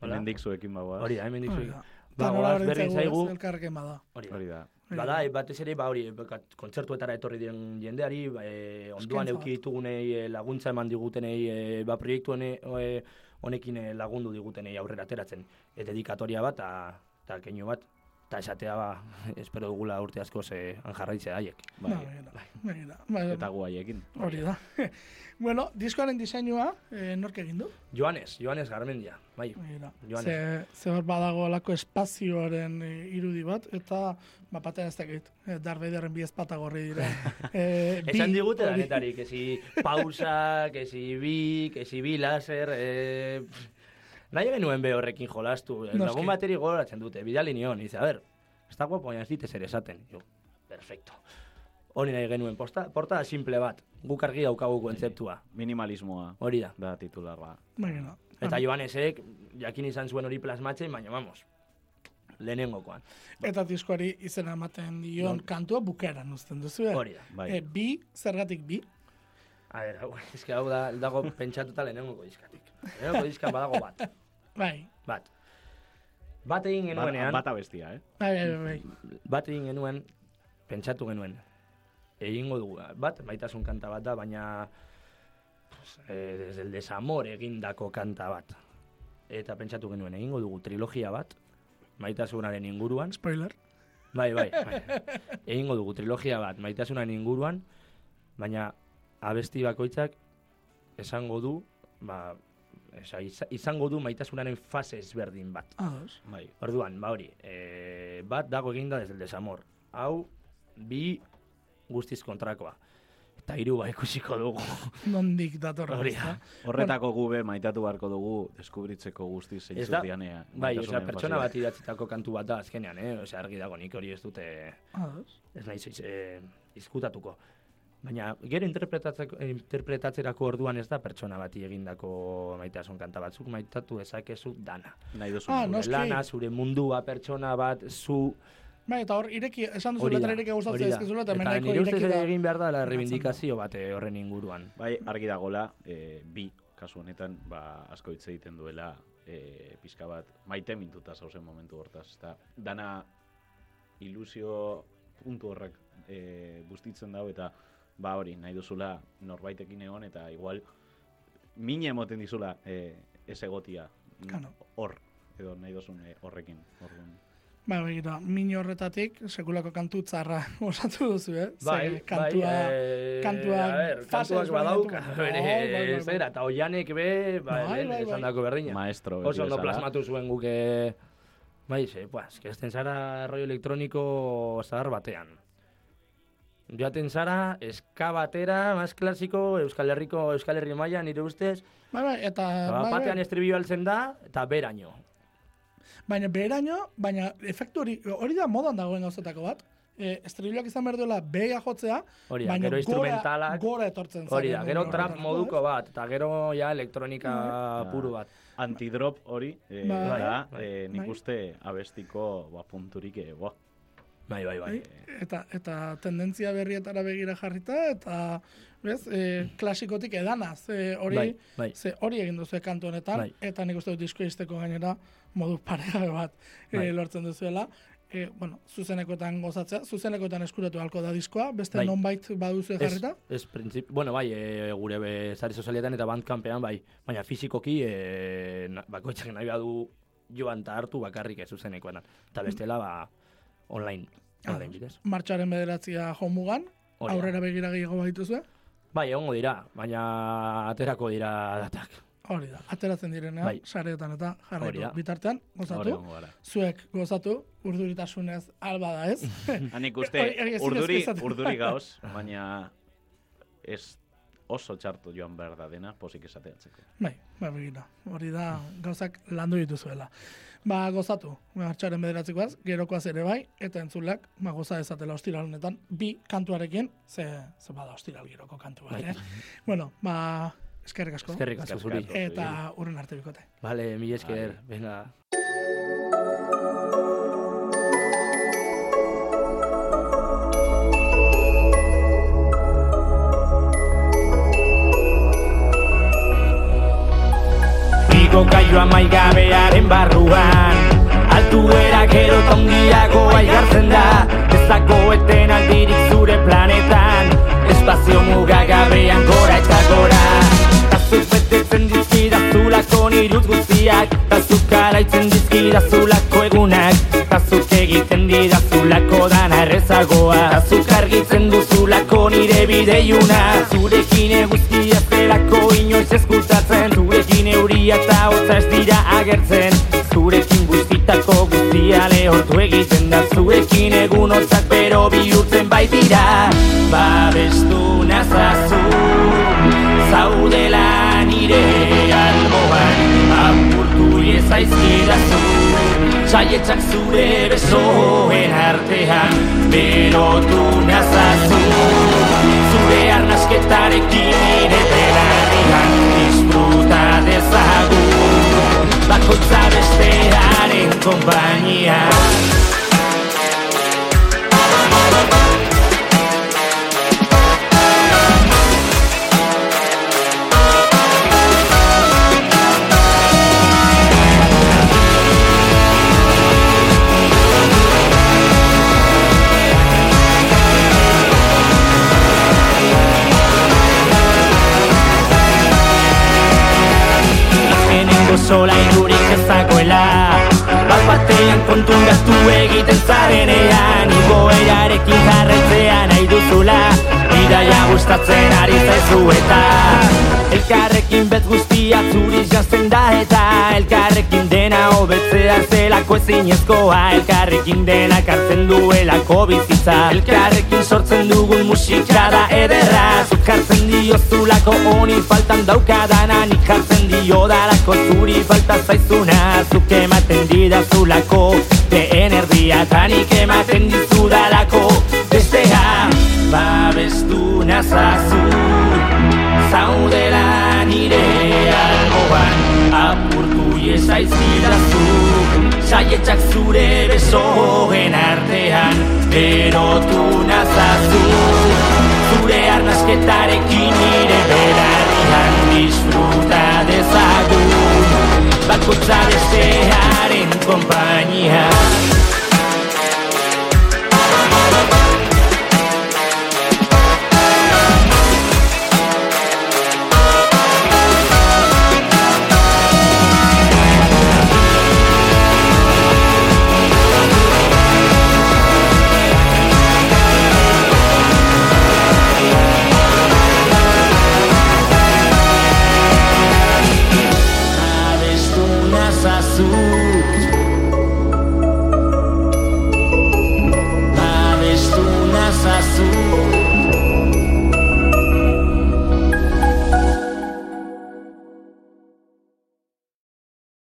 Hola? Hemendik zuekin bagoaz. Hori da, hemen Hori dizuekin. da. Ba, Eta nola goaz, berdin berdin zaigu, Elkarrekin bada. hori da. Bada, e, batez ere, ba hori, ba, kontzertuetara etorri diren jendeari, ba, e, onduan Eskaintza euki ditugunei e, laguntza eman digutenei, e, ba, proiektu hone, honekin e, lagundu digutenei aurrera ateratzen. E, dedikatoria bat, eta keinu bat, eta esatea, ba, espero dugula urte asko ze jarraitzea daiek. Bai. Ba, begira, begira. Ba, Eta gu haiekin. Hori da. (laughs) bueno, diskoaren diseinua, eh, nork egin du? Joanes, Joanes Garmendia, bai. Begira. Joanes. Ze, ze hor badago alako espazioaren eh, irudi bat, eta bat batean ez dakit, eh, Darth Vaderren bi ezpata gorri dira. (laughs) eh, bi Esan digute hori- danetarik, ezi pausa, ezi bi, ezi bi laser, e... Nahi genuen be horrekin jolastu, Noski. lagun bateri gogoratzen dute, bidali nion, dice, a ver, está guapo, baina ez ditez ere esaten. Jo, perfecto. Hori nahi genuen, posta, portada simple bat, guk argi daukagu kontzeptua, Minimalismoa hori da. da titularra. Begira. Eta Joanesek, jakin izan zuen hori plasmatzen, baina vamos, lehenengokoan. Eta diskoari izena ematen dion Non. kantua bukaeran uzten duzu. eh? Hori da. Bai. Eh, bi, zergatik bi? A ver, hau, (laughs) eske hau da, dago pentsatuta lehenengoko diskatik. Lehenengoko diskan badago bat, Bai, bat. Bat egin Bat, genuenean, bata bestia, eh? bai, bai, bai. bai. bat egin genuen, pentsatu genuen. Egingo dugu, bat, maitasun kanta bat da, baina pues, eh, desde el desamor egindako kanta bat. Eta pentsatu genuen, egingo dugu trilogia bat, maitasunaren inguruan, Spoiler. bai, bai, bai. egingo dugu trilogia bat, maitasunaren inguruan, baina abesti bakoitzak esango du, ba, iza- izango du maitasunaren fase ezberdin bat. Ados. Bai. Orduan, ba hori, e, bat dago eginda desde el desamor. Hau, bi guztiz kontrakoa. Eta hiru ba ikusiko dugu. (laughs) Nondik datorra. Hori. Horretako gube maitatu beharko dugu deskubritzeko guztiz zeintzuk dianea. bai, osea, pertsona bat idatzitako kantu bat da azkenean, eh? Osea, argi dago nik hori ez dute, Ados. ez naiz eh, izkutatuko. Baina, gero interpretatzerako orduan ez da pertsona bati egindako maitasun kanta batzuk maitatu ezakezu dana. Nahi duzu. Ah, Zure lana, zure mundua, pertsona bat, zu, Bai, eta hor, ireki, esan duzu letra ireki gustatzen da. ezkezula, eta Eta ustez ireki da. egin behar da la reivindikazio bat eh, horren inguruan. Bai, argi dagola, e, bi, kasu honetan, ba, asko hitz egiten duela, e, pizka bat, maite mintuta zauzen momentu hortaz. Eta dana ilusio puntu horrek e, bustitzen dago, eta ba hori, nahi duzula norbaitekin egon, eta igual, mine emoten dizula e, ez egotia. Claro. Hor, edo nahi duzun e, horrekin. Orduan. Bai, begira, min horretatik, sekulako kantu tzarra (laughs) osatu duzu, eh? Bai, Ze kantua, eh, kantua a ber, kantuak badauka, bere, Bai, bai, bai, bai. zera, eta oianek be, ba, Bai, bai, bai. esan dako berdina. Maestro, Oso ondo plasmatu zuen guke, bai, ze, pues, que esten zara rollo elektroniko zahar batean. Joaten zara, eska batera, más klasiko, Euskal Herriko, Euskal Herri maila nire ustez, Bai, bai, eta... ba, bai, batean bai. estribio altzen da, eta beraino. Baina beheraino, baina efektu hori, hori da modan dagoen gauzetako bat. E, estribilak izan behar duela beha jotzea, Hori da, baina gero instrumentalak, gora etortzen hori da, gero trap moduko bat, eta gero ja elektronika Bai. puru bat. Antidrop hori, e, Bai. da, Bai. e, nik Bai. uste abestiko ba, punturik, e, boa. Bai, bai, bai. Bai, eta, eta tendentzia berrietara begira jarrita, eta bez, e, klasikotik edanaz, e, hori, Bai, bai. ze hori egin duzu kantu honetan, Bai. eta nik uste dut disko izteko gainera modu paregabe bat e, Bai. lortzen duzuela. E, bueno, zuzenekoetan gozatzea, zuzenekoetan eskuratu halko da diskoa, beste Bai. nonbait baduzu Ez, jarrita? ez printzip, bueno, bai, e, gure be, sare sozialetan eta bandkampean, bai, baina fizikoki e, bakoitzak nahi badu joan eta hartu bakarrik ez zuzenekoetan. Eta bestela, ba, online. Online bidez. Martxaren bederatzia jomugan, aurrera begira gehiago baituzue, Bai, egongo dira, baina aterako dira datak. hori da, ateratzen direnean, Bai. sareetan eta jarraitu. Bitartean, gozatu, zuek gozatu, urduritasunez alba da ez. (laughs) Hanik uste Hori- hori ezinezkoa urduri, urduri (laughs) gauz, baina ez oso txarto joan behar da dena, posik esateatzeko. bai, bai, begira, hori da gauzak landu dituzuela. Ba, gozatu, martxaren bederatzikoaz, gerokoaz ere bai, eta entzulak, ba, goza dezatela ostiral honetan, bi kantuarekin, ze, ze bada ostiral geroko kantu bat, eh? bueno, ba, eskerrik asko. Eskerrik asko zuri. Eskerrik asko. Eta urren arte bikote. Vale, mi esker, venga. Igo kaioa maigabearen barruan. Altuera gero tongiago aigartzen da. Ez dago eten aldirik zure planetan. Espazio mugagabean gora eta gora. Tazuk betetzen dizkidazulako niruz guztiak. Tazuk alaitzen dizkidazulako egunak. Tazuk egiten didazulako dana errezagoa. Tazuk argitzen duzulako nire bideiuna. Zurekin eguzkia zelako inoiz eskutatzen Euria eta hotza ez dira agertzen. Zurekin guztitako guztia lehortu egiten da. Zurekin egun hotzak bero bihurtzen baitira. Babestu nazazu Zaudela nire alboan. Apurtu ezaizkidazu Saietzak zure besoen artean. Berotu nazazu Zure arnasketarekin nire belarrian Disfruta dezagun. Bakoitza bestearen kompainia sola irurik ezagoela Bat batean kontun gaztu egiten zarenean Igoerarekin jarraitzea nahi duzula. Bidaia gustatzen ari zaizu eta Elkarrekin bet guztia zuri jantzen da eta Elkarrekin dena hobetzea zelako ezinezkoa. Elkarrekin dena kartzen duelako bizitza. Elkarrekin sortzen dugun musika da ederra Zuk diozulako honi faltan daukadana Nik jartzen diodalako zuri falta zaizuna Zuk ematen didazulako. Lehen erdia eta nik ematen dizudalako. Bestea babestu nazazu. Zaudela nire alboan Apurtu iezaizkidazu Saietxak zure besoen artean Erotu nazazu Zure arnasketarekin nire belarrian Disfruta dezagun. Bakotza bestearen kompainia